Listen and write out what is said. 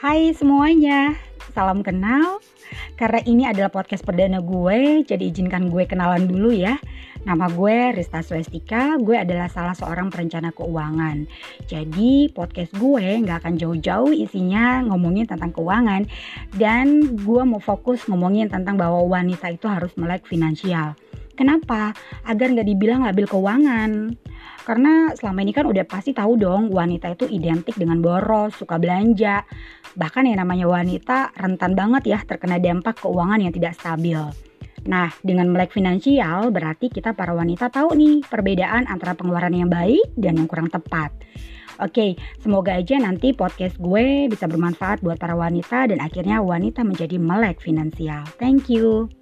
Hai semuanya, salam kenal. Karena ini adalah podcast perdana gue, jadi izinkan gue kenalan dulu ya. Nama gue Rista Swestika, gue adalah salah seorang perencana keuangan. Jadi podcast gue nggak akan jauh-jauh isinya ngomongin tentang keuangan. Dan gue mau fokus ngomongin tentang bahwa wanita itu harus melek finansial. Kenapa? Agar nggak dibilang labil keuangan. Karena selama ini kan udah pasti tahu dong wanita itu identik dengan boros, suka belanja. Bahkan yang namanya wanita rentan banget ya terkena dampak keuangan yang tidak stabil. Nah, dengan melek finansial berarti kita para wanita tahu nih perbedaan antara pengeluaran yang baik dan yang kurang tepat. Oke, semoga aja nanti podcast gue bisa bermanfaat buat para wanita dan akhirnya wanita menjadi melek finansial. Thank you.